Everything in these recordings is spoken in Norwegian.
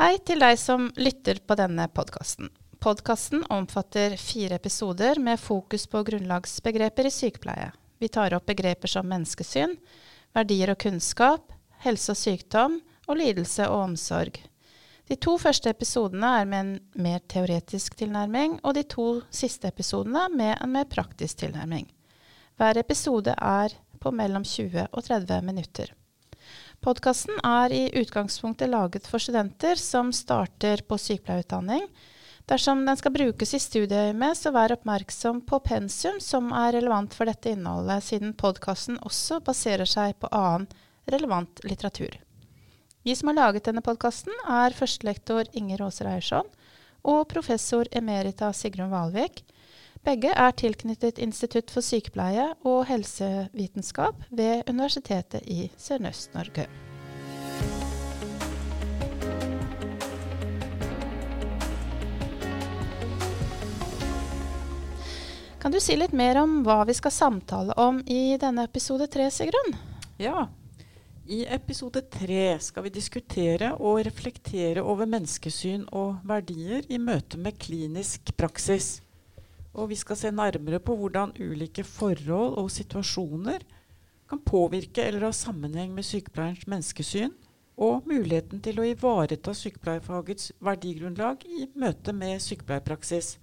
Hei til deg som lytter på denne podkasten. Podkasten omfatter fire episoder med fokus på grunnlagsbegreper i sykepleie. Vi tar opp begreper som menneskesyn, verdier og kunnskap, helse og sykdom og lidelse og omsorg. De to første episodene er med en mer teoretisk tilnærming, og de to siste episodene med en mer praktisk tilnærming. Hver episode er på mellom 20 og 30 minutter. Podkasten er i utgangspunktet laget for studenter som starter på sykepleierutdanning. Dersom den skal brukes i studieøyemed, så vær oppmerksom på pensum som er relevant for dette innholdet, siden podkasten også baserer seg på annen relevant litteratur. Vi som har laget denne podkasten, er førstelektor Inger Aaser Eiersson og professor emerita Sigrun Valvik. Begge er tilknyttet Institutt for sykepleie og helsevitenskap ved Universitetet i Sørøst-Norge. Kan du si litt mer om hva vi skal samtale om i denne episode tre, Sigrun? Ja, i episode tre skal vi diskutere og reflektere over menneskesyn og verdier i møte med klinisk praksis. Og vi skal se nærmere på hvordan ulike forhold og situasjoner kan påvirke eller ha sammenheng med sykepleierens menneskesyn, og muligheten til å ivareta sykepleierfagets verdigrunnlag i møte med sykepleierpraksis.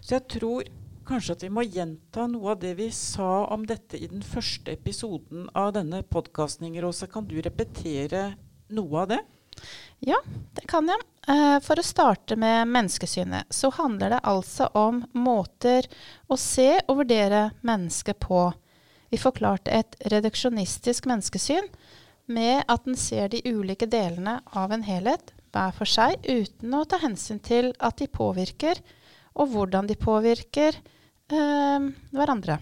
Så jeg tror kanskje at vi må gjenta noe av det vi sa om dette i den første episoden av denne podkasten. Rosa, kan du repetere noe av det? Ja, det kan jeg. Eh, for å starte med menneskesynet, så handler det altså om måter å se og vurdere mennesket på. Vi forklarte et reduksjonistisk menneskesyn med at en ser de ulike delene av en helhet hver for seg, uten å ta hensyn til at de påvirker, og hvordan de påvirker eh, hverandre.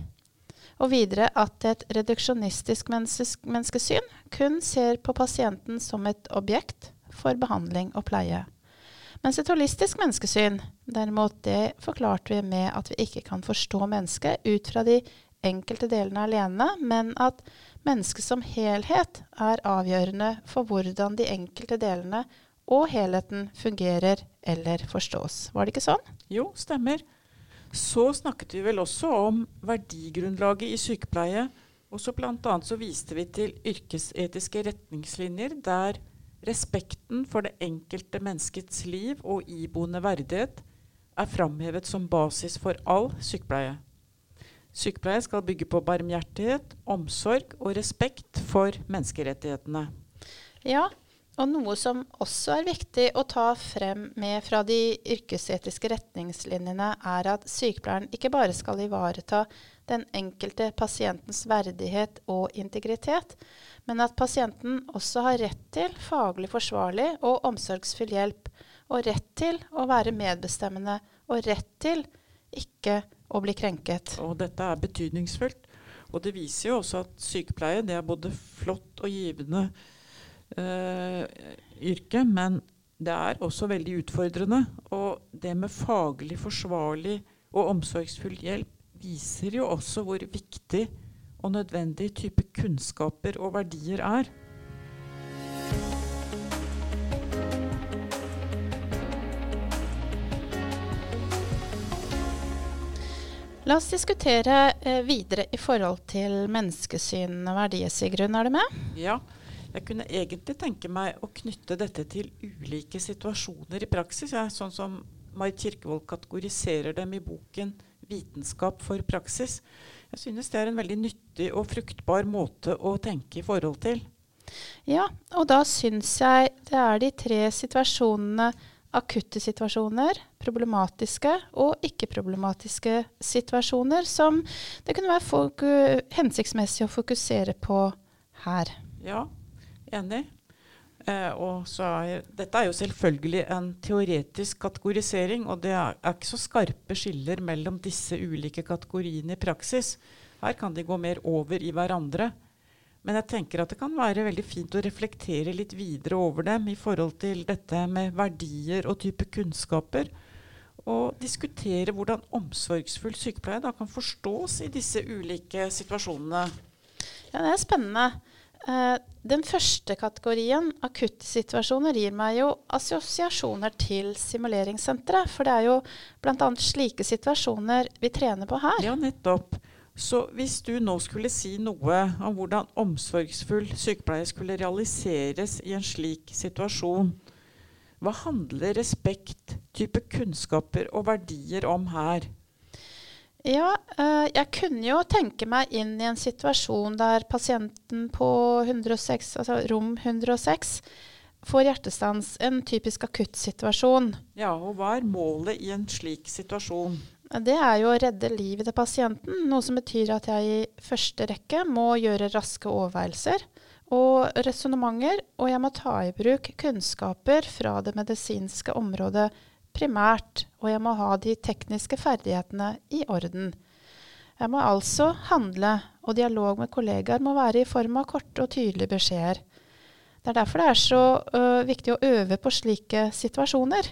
Og videre at et reduksjonistisk menneskesyn kun ser på pasienten som et objekt for behandling og pleie. Mens et holistisk menneskesyn, derimot, det forklarte vi med at vi ikke kan forstå mennesket ut fra de enkelte delene alene, men at mennesket som helhet er avgjørende for hvordan de enkelte delene og helheten fungerer eller forstås. Var det ikke sånn? Jo, stemmer. Så snakket vi vel også om verdigrunnlaget i sykepleie. Og så bl.a. så viste vi til yrkesetiske retningslinjer der Respekten for det enkelte menneskets liv og iboende verdighet er framhevet som basis for all sykepleie. Sykepleie skal bygge på barmhjertighet, omsorg og respekt for menneskerettighetene. Ja, og noe som også er viktig å ta frem med fra de yrkesetiske retningslinjene, er at sykepleieren ikke bare skal ivareta den enkelte pasientens verdighet og integritet, men at pasienten også har rett til faglig forsvarlig og omsorgsfull hjelp, og rett til å være medbestemmende, og rett til ikke å bli krenket. Og dette er betydningsfullt. Og det viser jo også at sykepleie det er både flott og givende yrke, men det er også veldig utfordrende. Og det med faglig forsvarlig og omsorgsfull hjelp viser jo også hvor viktig og nødvendig type kunnskaper og verdier er. La oss diskutere eh, videre i forhold til menneskesyn og verdier, Sigrun. Er du med? Ja. Jeg kunne egentlig tenke meg å knytte dette til ulike situasjoner i praksis. Ja, sånn som Marit Kirkevold kategoriserer dem i boken 'Vitenskap for praksis'. Jeg synes det er en veldig nyttig og fruktbar måte å tenke i forhold til. Ja, og da syns jeg det er de tre situasjonene akutte situasjoner, problematiske og ikke-problematiske situasjoner som det kunne være hensiktsmessig å fokusere på her. Ja, enig. Eh, og er, dette er jo selvfølgelig en teoretisk kategorisering, og det er, er, ikke så skarpe skiller mellom disse ulike kategoriene i praksis. Her kan de gå mer over i hverandre. Men jeg tenker at det kan være veldig fint å reflektere litt videre over dem i forhold til dette med verdier og type kunnskaper. Og diskutere hvordan omsorgsfull sykepleie da kan forstås i disse ulike situasjonene. Ja, det er spennende. Eh, den første kategorien, akutte situasjoner, gir meg jo assosiasjoner til simuleringssenteret. For det er jo bl.a. slike situasjoner vi trener på her. Ja, nettopp. Så hvis du nå skulle si noe om hvordan omsorgsfull sykepleie skulle realiseres i en slik situasjon, hva handler respekt, type kunnskaper og verdier om her? Ja, uh, jeg kunne jo tenke meg inn i en situasjon der pasienten på 106, altså rom 106 får hjertestans. En typisk akuttsituasjon. Ja, og hva er målet i en slik situasjon? Det er jo å redde livet til pasienten, noe som betyr at jeg i første rekke må gjøre raske overveielser og resonnementer, og jeg må ta i bruk kunnskaper fra det medisinske området primært, og jeg må ha de tekniske ferdighetene i orden. Jeg må altså handle, og dialog med kollegaer må være i form av korte og tydelige beskjeder. Det er derfor det er så uh, viktig å øve på slike situasjoner.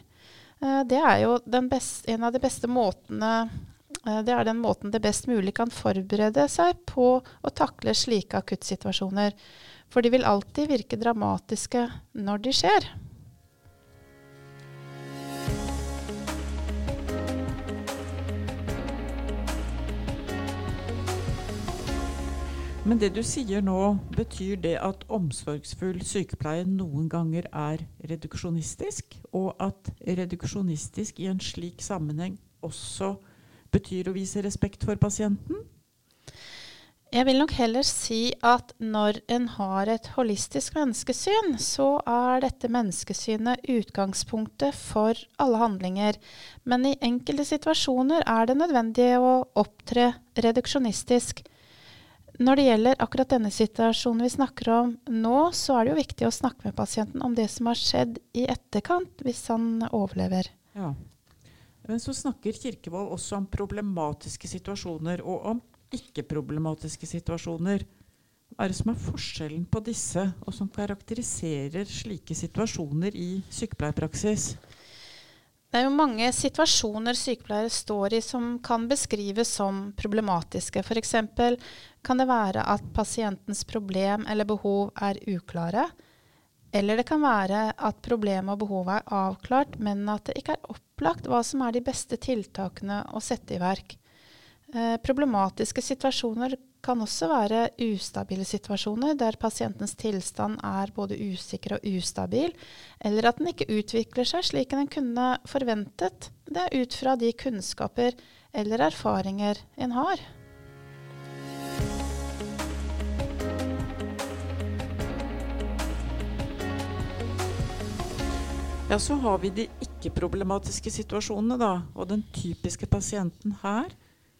Uh, det er jo best, en av de beste måtene uh, Det er den måten det best mulig kan forberede seg på å takle slike akuttsituasjoner. For de vil alltid virke dramatiske når de skjer. Men det du sier nå, betyr det at omsorgsfull sykepleie noen ganger er reduksjonistisk, og at reduksjonistisk i en slik sammenheng også betyr å vise respekt for pasienten? Jeg vil nok heller si at når en har et holistisk menneskesyn, så er dette menneskesynet utgangspunktet for alle handlinger. Men i enkelte situasjoner er det nødvendig å opptre reduksjonistisk. Når det gjelder akkurat denne situasjonen vi snakker om nå, så er det jo viktig å snakke med pasienten om det som har skjedd i etterkant, hvis han overlever. Ja. Men så snakker Kirkevold også om problematiske situasjoner og om ikke-problematiske situasjoner. Hva er det som er forskjellen på disse, og som karakteriserer slike situasjoner i sykepleierpraksis? Det er jo mange situasjoner sykepleiere står i som kan beskrives som problematiske. F.eks. kan det være at pasientens problem eller behov er uklare. Eller det kan være at problemet og behovet er avklart, men at det ikke er opplagt hva som er de beste tiltakene å sette i verk. Eh, problematiske situasjoner kan også være ustabile situasjoner der pasientens tilstand er både usikker og ustabil, eller at den ikke utvikler seg slik den kunne forventet det er ut fra de kunnskaper eller erfaringer en har. Ja, Så har vi de ikke-problematiske situasjonene, da. Og den typiske pasienten her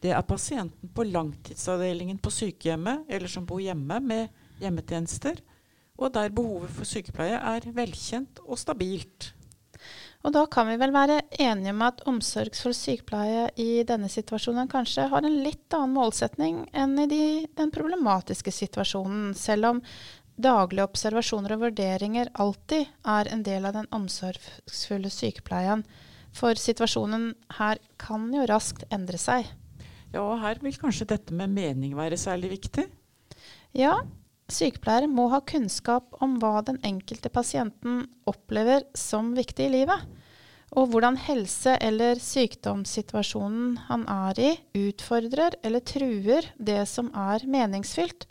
det er pasienten på langtidsavdelingen på sykehjemmet eller som bor hjemme med hjemmetjenester, og der behovet for sykepleie er velkjent og stabilt. Og da kan vi vel være enige om at omsorgsfull sykepleie i denne situasjonen kanskje har en litt annen målsetning enn i de, den problematiske situasjonen, selv om daglige observasjoner og vurderinger alltid er en del av den omsorgsfulle sykepleien. For situasjonen her kan jo raskt endre seg. Ja, og her vil kanskje dette med mening være særlig viktig? Ja, sykepleiere må ha kunnskap om hva den enkelte pasienten opplever som viktig i livet. Og hvordan helse- eller sykdomssituasjonen han er i, utfordrer eller truer det som er meningsfylt.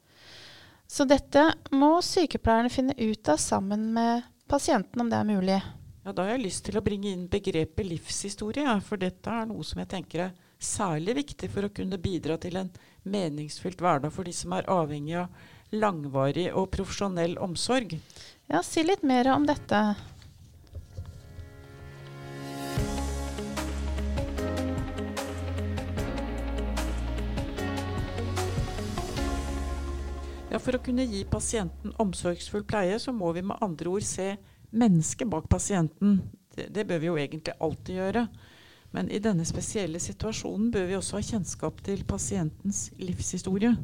Så dette må sykepleierne finne ut av sammen med pasienten, om det er mulig. Ja, Da har jeg lyst til å bringe inn begrepet livshistorie, for dette er noe som jeg tenker er særlig viktig for å kunne bidra til en meningsfylt hverdag for de som er avhengig av langvarig og profesjonell omsorg. Ja, si litt mer om dette. Ja, For å kunne gi pasienten omsorgsfull pleie, så må vi med andre ord se mennesket bak pasienten. Det, det bør vi jo egentlig alltid gjøre. Men i denne spesielle situasjonen bør vi også ha kjennskap til pasientens livshistorie.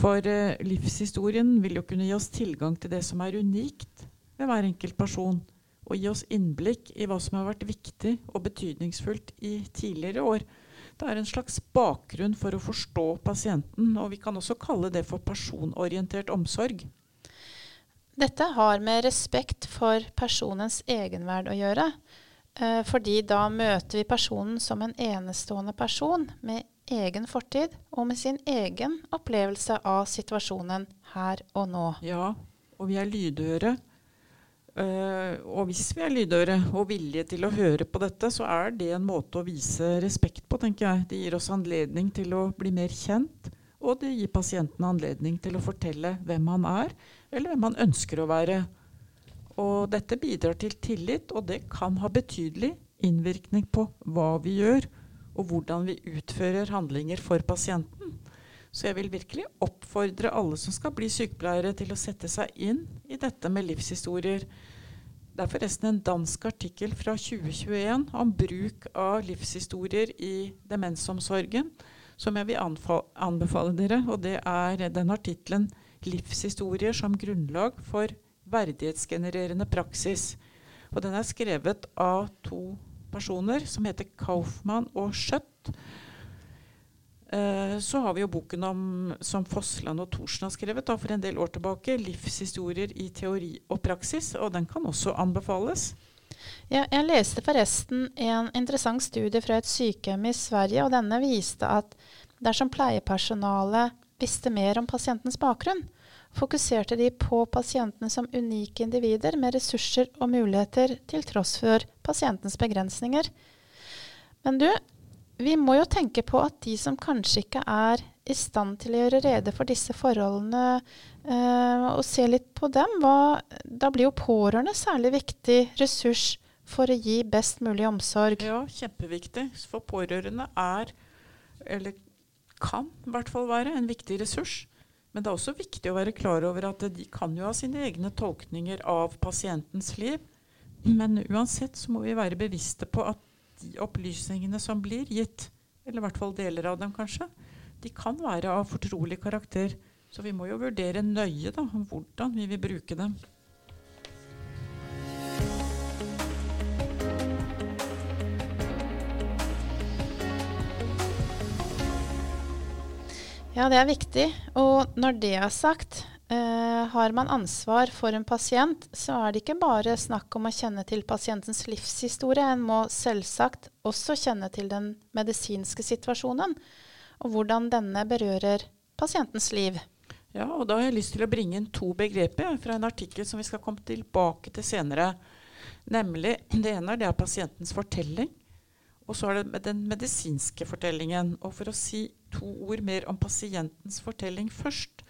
For eh, livshistorien vil jo kunne gi oss tilgang til det som er unikt ved hver enkelt person, og gi oss innblikk i hva som har vært viktig og betydningsfullt i tidligere år, Det er en slags bakgrunn for å forstå pasienten, og vi kan også kalle det for personorientert omsorg. Dette har med respekt for personens egenverd å gjøre. Eh, fordi da møter vi personen som en enestående person med egen fortid og med sin egen opplevelse av situasjonen her og nå. Ja, og vi er lydhøre. Uh, og hvis vi er lydhøre og villige til å høre på dette, så er det en måte å vise respekt på, tenker jeg. Det gir oss anledning til å bli mer kjent, og det gir pasienten anledning til å fortelle hvem han er, eller hvem han ønsker å være. Og dette bidrar til tillit, og det kan ha betydelig innvirkning på hva vi gjør, og hvordan vi utfører handlinger for pasienten. Så jeg vil virkelig oppfordre alle som skal bli sykepleiere, til å sette seg inn i dette med livshistorier. Det er forresten en dansk artikkel fra 2021 om bruk av livshistorier i demensomsorgen som jeg vil anbefale dere. Og det er den artikkelen 'Livshistorier som grunnlag for verdighetsgenererende praksis'. Og den er skrevet av to personer som heter Kaufmann og Schjøtt. Eh, så har vi jo boken om, som Fossland og Thorsen har skrevet da, for en del år tilbake, 'Livshistorier i teori og praksis', og den kan også anbefales. Ja, jeg leste forresten en interessant studie fra et sykehjem i Sverige, og denne viste at dersom pleiepersonalet visste mer om pasientens bakgrunn, fokuserte de på pasientene som unike individer med ressurser og muligheter til tross for pasientens begrensninger. Men du, vi må jo tenke på at de som kanskje ikke er i stand til å gjøre rede for disse forholdene, eh, og se litt på dem, hva, da blir jo pårørende særlig viktig ressurs for å gi best mulig omsorg. Ja, kjempeviktig. For pårørende er, eller kan i hvert fall være, en viktig ressurs. Men det er også viktig å være klar over at de kan jo ha sine egne tolkninger av pasientens liv. Men uansett så må vi være bevisste på at de opplysningene som blir gitt, eller i hvert fall deler av dem kanskje, de kan være av fortrolig karakter. Så vi må jo vurdere nøye da, hvordan vi vil bruke dem. Ja, det er viktig. Og når det er sagt, Eh, har man ansvar for en pasient, så er det ikke bare snakk om å kjenne til pasientens livshistorie. En må selvsagt også kjenne til den medisinske situasjonen, og hvordan denne berører pasientens liv. Ja, og Da har jeg lyst til å bringe inn to begreper fra en artikkel som vi skal komme tilbake til senere. Nemlig, Det ene det er pasientens fortelling, og så er det den medisinske fortellingen. Og For å si to ord mer om pasientens fortelling først,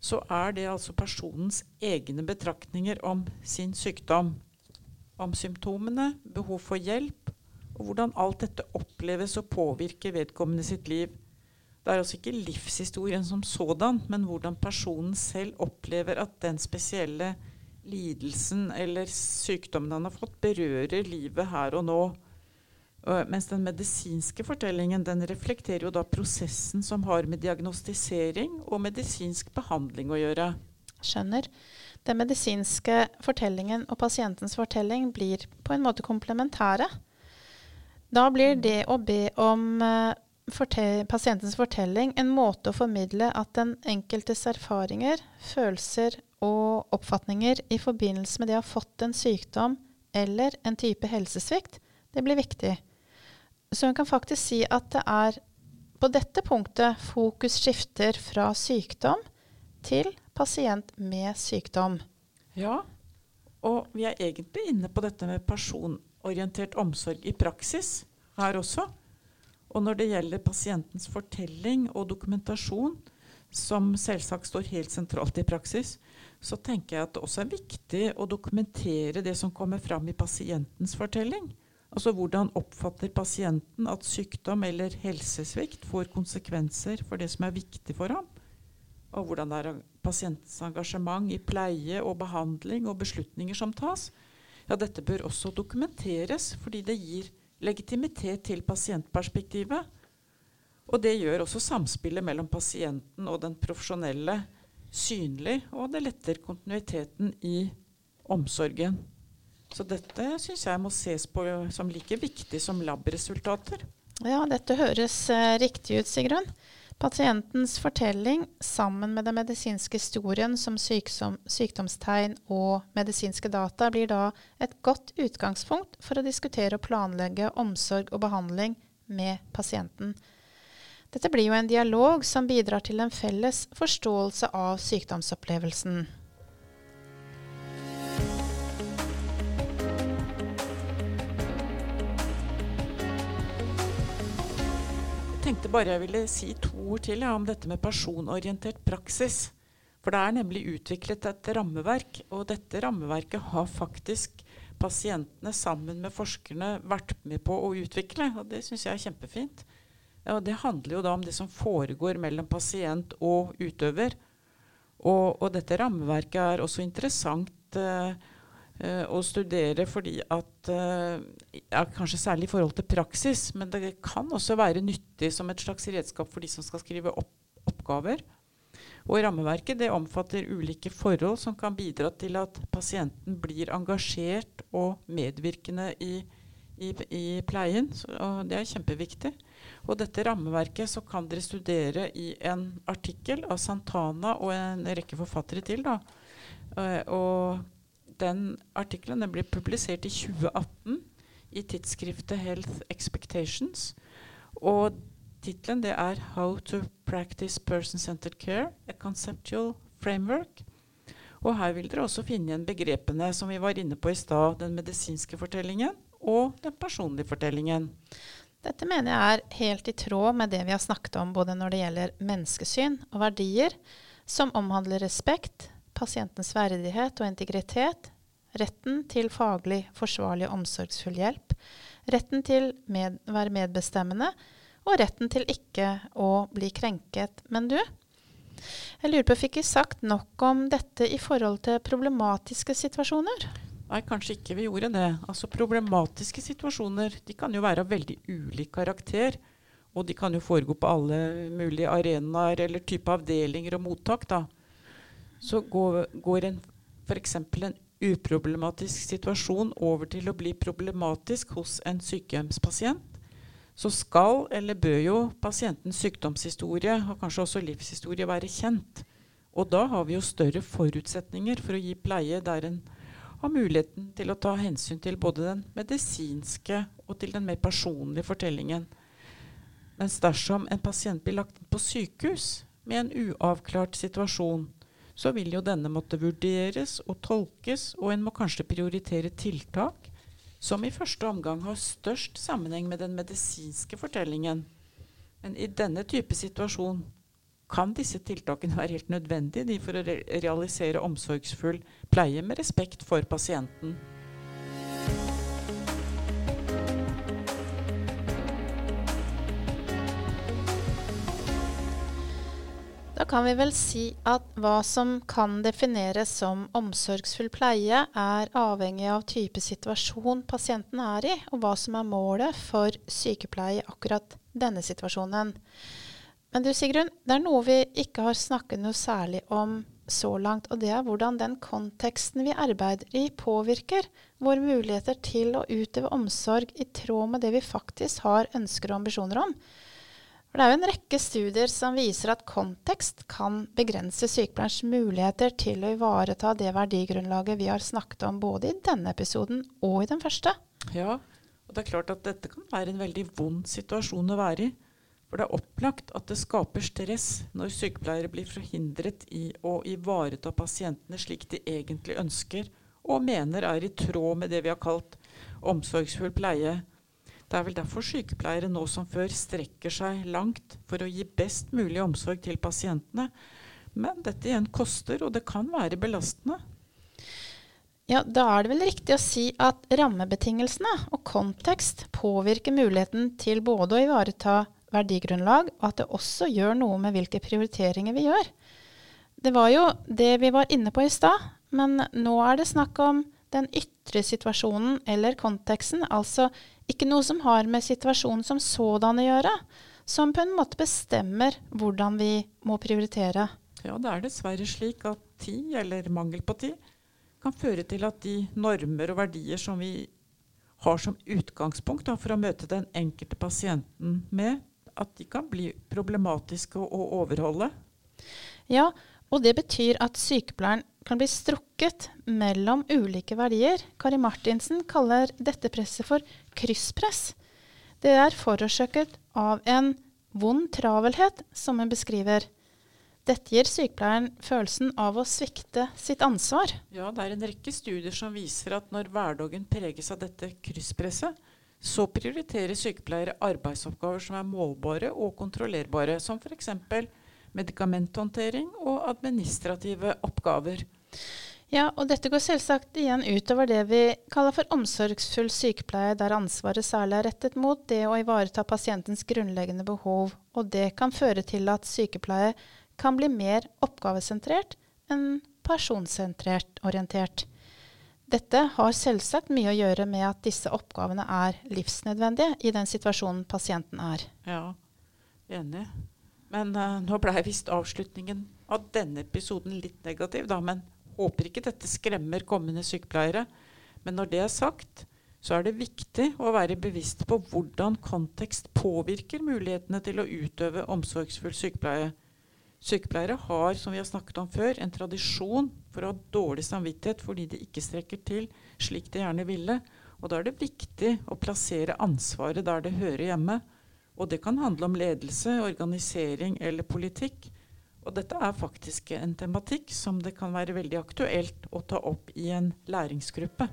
så er det altså personens egne betraktninger om sin sykdom. Om symptomene, behov for hjelp, og hvordan alt dette oppleves og påvirker vedkommende sitt liv. Det er altså ikke livshistorien som sådan, men hvordan personen selv opplever at den spesielle lidelsen eller sykdommen han har fått, berører livet her og nå. Mens den medisinske fortellingen den reflekterer jo da prosessen som har med diagnostisering og medisinsk behandling å gjøre. Skjønner. Den medisinske fortellingen og pasientens fortelling blir på en måte komplementære. Da blir det å be om uh, fortell pasientens fortelling en måte å formidle at den enkeltes erfaringer, følelser og oppfatninger i forbindelse med det å ha fått en sykdom eller en type helsesvikt, det blir viktig. Så en kan faktisk si at det er på dette punktet fokus skifter fra sykdom til pasient med sykdom. Ja, og vi er egentlig inne på dette med personorientert omsorg i praksis her også. Og når det gjelder pasientens fortelling og dokumentasjon, som selvsagt står helt sentralt i praksis, så tenker jeg at det også er viktig å dokumentere det som kommer fram i pasientens fortelling. Altså hvordan oppfatter pasienten at sykdom eller helsesvikt får konsekvenser for det som er viktig for ham? Og hvordan er pasientens engasjement i pleie og behandling og beslutninger som tas? Ja, dette bør også dokumenteres, fordi det gir legitimitet til pasientperspektivet. Og det gjør også samspillet mellom pasienten og den profesjonelle synlig, og det letter kontinuiteten i omsorgen. Så dette syns jeg må ses på som like viktig som lab-resultater. Ja, dette høres eh, riktig ut, Sigrun. Pasientens fortelling sammen med den medisinske historien som syksom, sykdomstegn og medisinske data blir da et godt utgangspunkt for å diskutere og planlegge omsorg og behandling med pasienten. Dette blir jo en dialog som bidrar til en felles forståelse av sykdomsopplevelsen. Tenkte bare jeg ville si to ord til ja, om dette med personorientert praksis. For det er nemlig utviklet et rammeverk, og dette rammeverket har faktisk pasientene sammen med forskerne vært med på å utvikle. Og det syns jeg er kjempefint. Ja, det handler jo da om det som foregår mellom pasient og utøver. Og, og dette rammeverket er også interessant. Eh, å studere fordi at uh, ja, Kanskje særlig i forhold til praksis, men det kan også være nyttig som et slags redskap for de som skal skrive opp oppgaver. Og Rammeverket det omfatter ulike forhold som kan bidra til at pasienten blir engasjert og medvirkende i, i, i pleien. Så, og det er kjempeviktig. Og dette rammeverket så kan dere studere i en artikkel av Santana og en rekke forfattere til. da. Uh, og den artikkelen den ble publisert i 2018 i tidsskriftet Health Expectations. Og tittelen er 'How to Practice Person-Centered Care A Conceptual Framework'. Og her vil dere også finne igjen begrepene som vi var inne på i stad. Den medisinske fortellingen og den personlige fortellingen. Dette mener jeg er helt i tråd med det vi har snakket om både når det gjelder menneskesyn og verdier, som omhandler respekt, pasientens verdighet og integritet, retten til faglig forsvarlig og omsorgsfull hjelp, retten til med, være medbestemmende og retten til ikke å bli krenket. Men du, jeg lurer på, fikk vi sagt nok om dette i forhold til problematiske situasjoner? Nei, kanskje ikke vi gjorde det. Altså Problematiske situasjoner de kan jo være av veldig ulik karakter. Og de kan jo foregå på alle mulige arenaer eller type avdelinger og mottak. da så går, går en f.eks. en uproblematisk situasjon over til å bli problematisk hos en sykehjemspasient, så skal eller bør jo pasientens sykdomshistorie og kanskje også livshistorie være kjent. Og da har vi jo større forutsetninger for å gi pleie der en har muligheten til å ta hensyn til både den medisinske og til den mer personlige fortellingen. Mens dersom en pasient blir lagt inn på sykehus med en uavklart situasjon, så vil jo denne måtte vurderes og tolkes, og en må kanskje prioritere tiltak som i første omgang har størst sammenheng med den medisinske fortellingen. Men i denne type situasjon kan disse tiltakene være helt nødvendige for å re realisere omsorgsfull pleie med respekt for pasienten. Kan vi vel si at hva som kan defineres som omsorgsfull pleie, er avhengig av type situasjon pasienten er i, og hva som er målet for sykepleie i akkurat denne situasjonen. Men du Sigrun, det er noe vi ikke har snakket noe særlig om så langt, og det er hvordan den konteksten vi arbeider i, påvirker våre muligheter til å utøve omsorg i tråd med det vi faktisk har ønsker og ambisjoner om. For det er jo en rekke studier som viser at kontekst kan begrense sykepleierens muligheter til å ivareta det verdigrunnlaget vi har snakket om både i denne episoden og i den første. Ja, og det er klart at dette kan være en veldig vond situasjon å være i. For det er opplagt at det skaper stress når sykepleiere blir forhindret i å ivareta pasientene slik de egentlig ønsker og mener er i tråd med det vi har kalt omsorgsfull pleie det er vel derfor sykepleiere nå som før strekker seg langt for å gi best mulig omsorg til pasientene. Men dette igjen koster, og det kan være belastende. Ja, Da er det vel riktig å si at rammebetingelsene og kontekst påvirker muligheten til både å ivareta verdigrunnlag, og at det også gjør noe med hvilke prioriteringer vi gjør. Det var jo det vi var inne på i stad, men nå er det snakk om den ytre situasjonen eller konteksten, altså ikke noe som har med situasjonen som sådan å gjøre, som på en måte bestemmer hvordan vi må prioritere. Ja, det er dessverre slik at tid, eller mangel på tid, kan føre til at de normer og verdier som vi har som utgangspunkt da, for å møte den enkelte pasienten med at de kan bli problematiske å overholde. Ja, og det betyr at sykepleieren kan bli strukket mellom ulike verdier. Kari Martinsen kaller dette presset for krysspress. Det er forårsaket av en vond travelhet, som hun beskriver. Dette gir sykepleieren følelsen av å svikte sitt ansvar. Ja, det er en rekke studier som viser at når hverdagen preges av dette krysspresset, så prioriterer sykepleiere arbeidsoppgaver som er målbare og kontrollerbare, som f.eks. medikamenthåndtering og administrative oppgaver. Ja, og dette går selvsagt igjen utover det vi kaller for omsorgsfull sykepleie, der ansvaret særlig er rettet mot det å ivareta pasientens grunnleggende behov, og det kan føre til at sykepleie kan bli mer oppgavesentrert enn personsentrert orientert. Dette har selvsagt mye å gjøre med at disse oppgavene er livsnødvendige i den situasjonen pasienten er. Ja, enig. Men uh, nå blei visst avslutningen av denne episoden litt negativ, da. Men håper ikke dette skremmer kommende sykepleiere. Men når det er sagt, så er det viktig å være bevisst på hvordan kontekst påvirker mulighetene til å utøve omsorgsfull sykepleie. Sykepleiere har, som vi har snakket om før, en tradisjon for å ha dårlig samvittighet fordi de ikke strekker til slik de gjerne ville. Og da er det viktig å plassere ansvaret der det hører hjemme. Og det kan handle om ledelse, organisering eller politikk. Og dette er faktisk en tematikk som det kan være veldig aktuelt å ta opp i en læringsgruppe.